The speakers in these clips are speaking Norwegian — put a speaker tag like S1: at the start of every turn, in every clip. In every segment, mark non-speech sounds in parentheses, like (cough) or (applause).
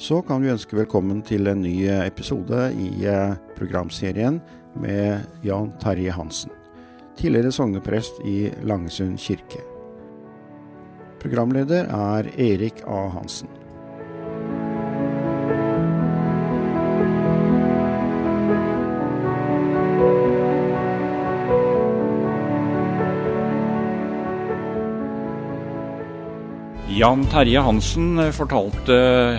S1: så kan vi ønske velkommen til en ny episode i eh, programserien med Jan Terje Hansen, tidligere sogneprest i Langesund kirke. Programleder er Erik A. Hansen.
S2: Jan Terje Hansen fortalte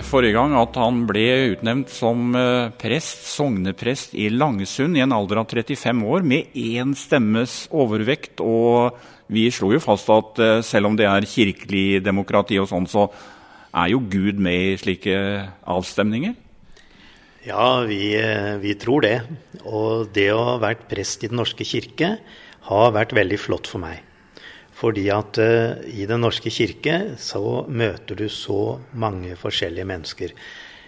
S2: forrige gang at han ble utnevnt som eh, prest, sogneprest i Langesund i en alder av 35 år med én stemmes overvekt. Og vi slo jo fast at eh, selv om det er kirkelig demokrati og sånn, så er jo Gud med i slike avstemninger?
S3: Ja, vi, eh, vi tror det. Og det å ha vært prest i Den norske kirke har vært veldig flott for meg. Fordi at uh, i Den norske kirke så møter du så mange forskjellige mennesker.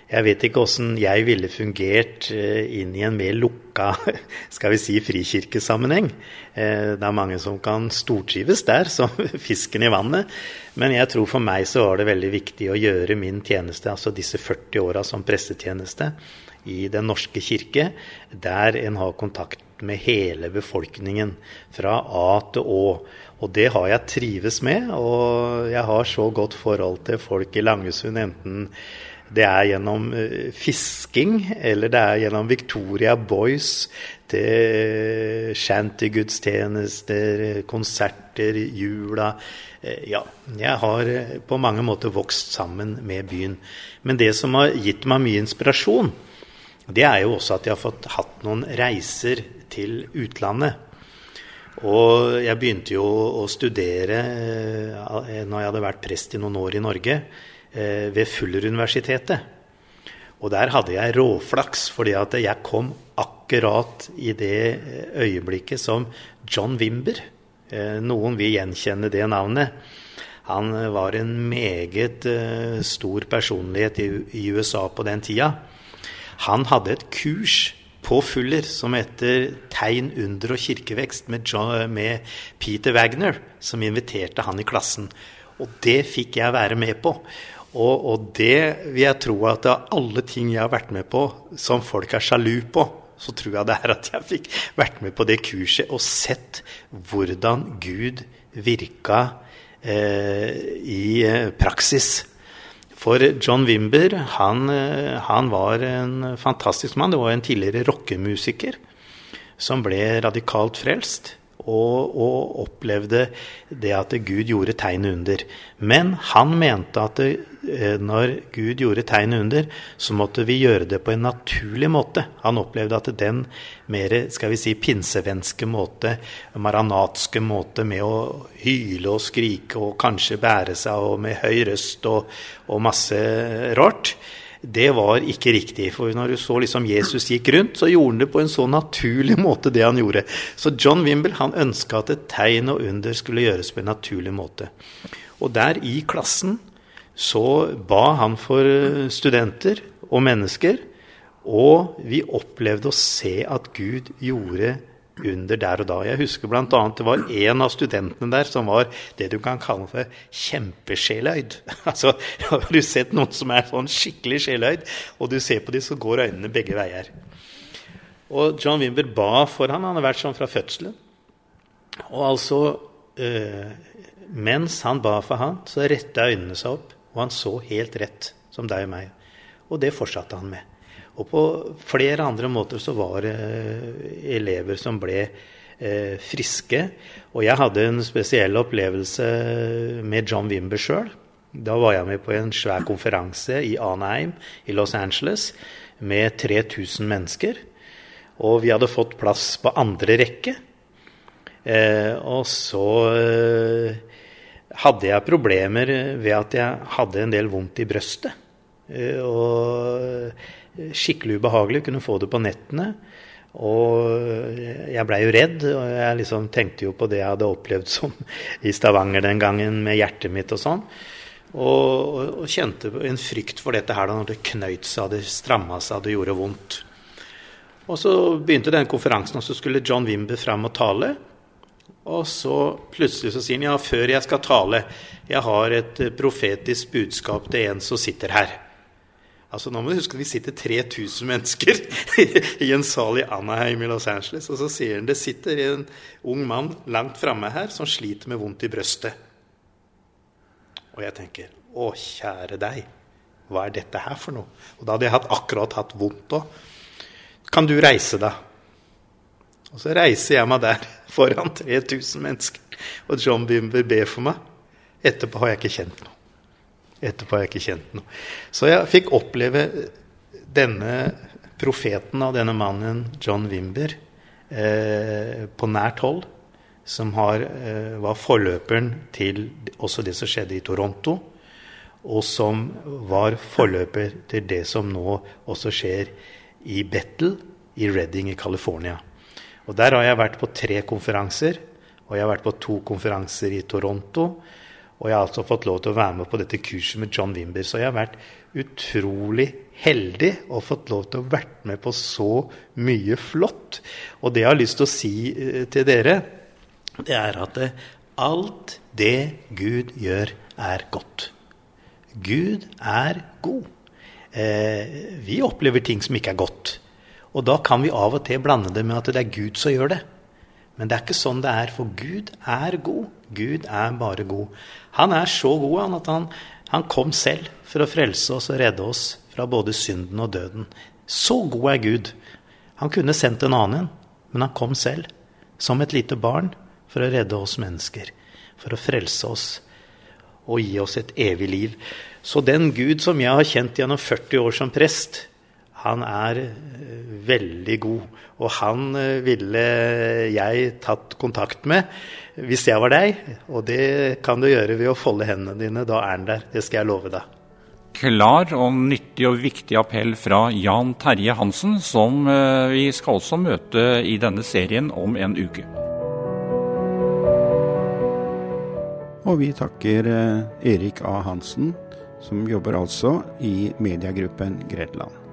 S3: Jeg vet ikke åssen jeg ville fungert uh, inn i en mer lukka (laughs) skal vi si, frikirkesammenheng. Uh, det er mange som kan stortrives der, som (laughs) fisken i vannet. Men jeg tror for meg så var det veldig viktig å gjøre min tjeneste, altså disse 40 åra som prestetjeneste, i Den norske kirke, der en har kontakt med hele befolkningen, fra A til Å. Og det har jeg trives med, og jeg har så godt forhold til folk i Langesund, enten det er gjennom uh, fisking, eller det er gjennom Victoria Boys til shantygudstjenester, konserter, jula. Uh, ja, jeg har på mange måter vokst sammen med byen. Men det som har gitt meg mye inspirasjon, det er jo også at jeg har fått hatt noen reiser til utlandet. Og jeg begynte jo å studere eh, når jeg hadde vært prest i noen år i Norge, eh, ved Fuller-universitetet. Og der hadde jeg råflaks, fordi at jeg kom akkurat i det eh, øyeblikket som John Wimber Noen vil gjenkjenne det navnet. Han var en meget stor personlighet i USA på den tida. Han hadde et kurs på Fuller som heter 'Tegn, under og kirkevekst' med, John, med, Peter Wagner, som inviterte han i klassen. Og det fikk jeg være med på. Og, og det vil jeg tro at av alle ting jeg har vært med på som folk er sjalu på, så tror jeg det er at jeg fikk vært med på det kurset og sett hvordan Gud virka eh, i eh, praksis. For John Wimber han, eh, han, var en fantastisk mann. Det var en tidligere rockemusiker som ble radikalt frelst. Og, og, opplevde det at Gud gjorde tegn under. Men han mente at det, eh, når Gud gjorde tegn under, så måtte vi gjøre det på en naturlig måte. Han opplevde at den mer skal vi si, pinsevenske måte, maranatske måte med å hyle og skrike og kanskje bære seg og med høy røst og, og masse rart, det var ikke riktig. For når du så liksom Jesus gikk rundt, så gjorde han det på en så naturlig måte, det han gjorde. Så John Wimble han ønska at et tegn og under skulle gjøres på en naturlig måte. Og der i klassen så ba han for eh, studenter og mennesker, og vi opplevde å se at Gud gjorde under der og da. Jeg husker bl.a. det var en av studentene der som var det du kan kalle for kjempesjeløyd. (laughs) Altså, har du sett noen som er sånn skikkelig sjeløyd, og du ser på dem, så går øynene begge veier. Og John Wimber ba for han, han har vært sånn fra fødselen. Og altså eh, Mens han ba for han, så retta øynene seg opp, og han så helt rett, som deg og meg. Og det fortsatte han med. Og på flere andre måter så var det eh, elever som ble eh, friske. Og jeg hadde en spesiell opplevelse med John Wimber sjøl. Da var jeg med på en svær konferanse i Anaheim i Los Angeles med 3000 mennesker. Og vi hadde fått plass på andre rekke. Eh, og så eh, hadde jeg problemer ved at jeg hadde en del vondt i brøstet. Eh, og skikkelig ubehagelig. Kunne få det på nettene. Og jeg blei jo redd, og jeg liksom tenkte jo på det jeg hadde opplevd som i Stavanger den gangen med hjertet mitt og sånn. Og, og kjente en frykt for dette her da når det knøyt seg, det stramma seg, det gjorde vondt. Og så begynte den konferansen, og så skulle John Wimber fram og tale. Og så plutselig så sier han ja, før jeg skal tale, jeg har et profetisk budskap til en som sitter her. Altså Nå må du huske at vi sitter 3000 mennesker i en sal i Anaheim i Los Angeles. Og så sier han det sitter en ung mann langt framme her som sliter med vondt i brøstet. Og jeg tenker å, kjære deg, hva er dette her for noe? Og da hadde jeg hatt, akkurat hatt vondt òg. Kan du reise da? Og så reiser jeg meg der foran 3000 mennesker, og John Bimber ber for meg. Etterpå har jeg ikke kjent noe. Etterpå har jeg ikke kjent noe. Så jeg fikk oppleve denne profeten av denne mannen, John Wimber, eh, på nært hold. Som har, eh, var forløperen til også det som skjedde i Toronto. Og som var forløper til det som nå også skjer i Bethel i Redding i California. Og Der har jeg vært på tre konferanser. Og jeg har vært på to konferanser i Toronto. Og jeg har altså fått lov til å være med på dette kurset med John Wimber. Så jeg har vært utrolig heldig og fått lov til å vært med på så mye flott. Og det jeg har lyst til å si eh, til dere, det er at eh, alt det Gud gjør, er godt. Gud er god. Eh, vi opplever ting som ikke er godt. Og da kan vi av og til blande det med at det er Gud som gjør det. Men det er ikke sånn det er, for Gud er god. Gud er bare god. Han er så god han, at han, han kom selv for å frelse oss og redde oss fra både synden og døden. Så god er Gud. Han kunne sendt en annen, men han kom selv, som et lite barn, for å redde oss mennesker. For å frelse oss og gi oss et evig liv. Så den Gud som jeg har kjent gjennom 40 år som prest, han er eh, veldig god. Og han eh, ville jeg tatt kontakt med hvis jeg var deg. Og det kan du gjøre ved å folde hendene dine. Da er han der. Det skal jeg love deg.
S2: Klar og nyttig og viktig appell fra Jan Terje Hansen, som eh, vi skal også møte i denne serien om en uke.
S1: Og vi takker Erik A. Hansen, som jobber altså i mediegruppen Gredland.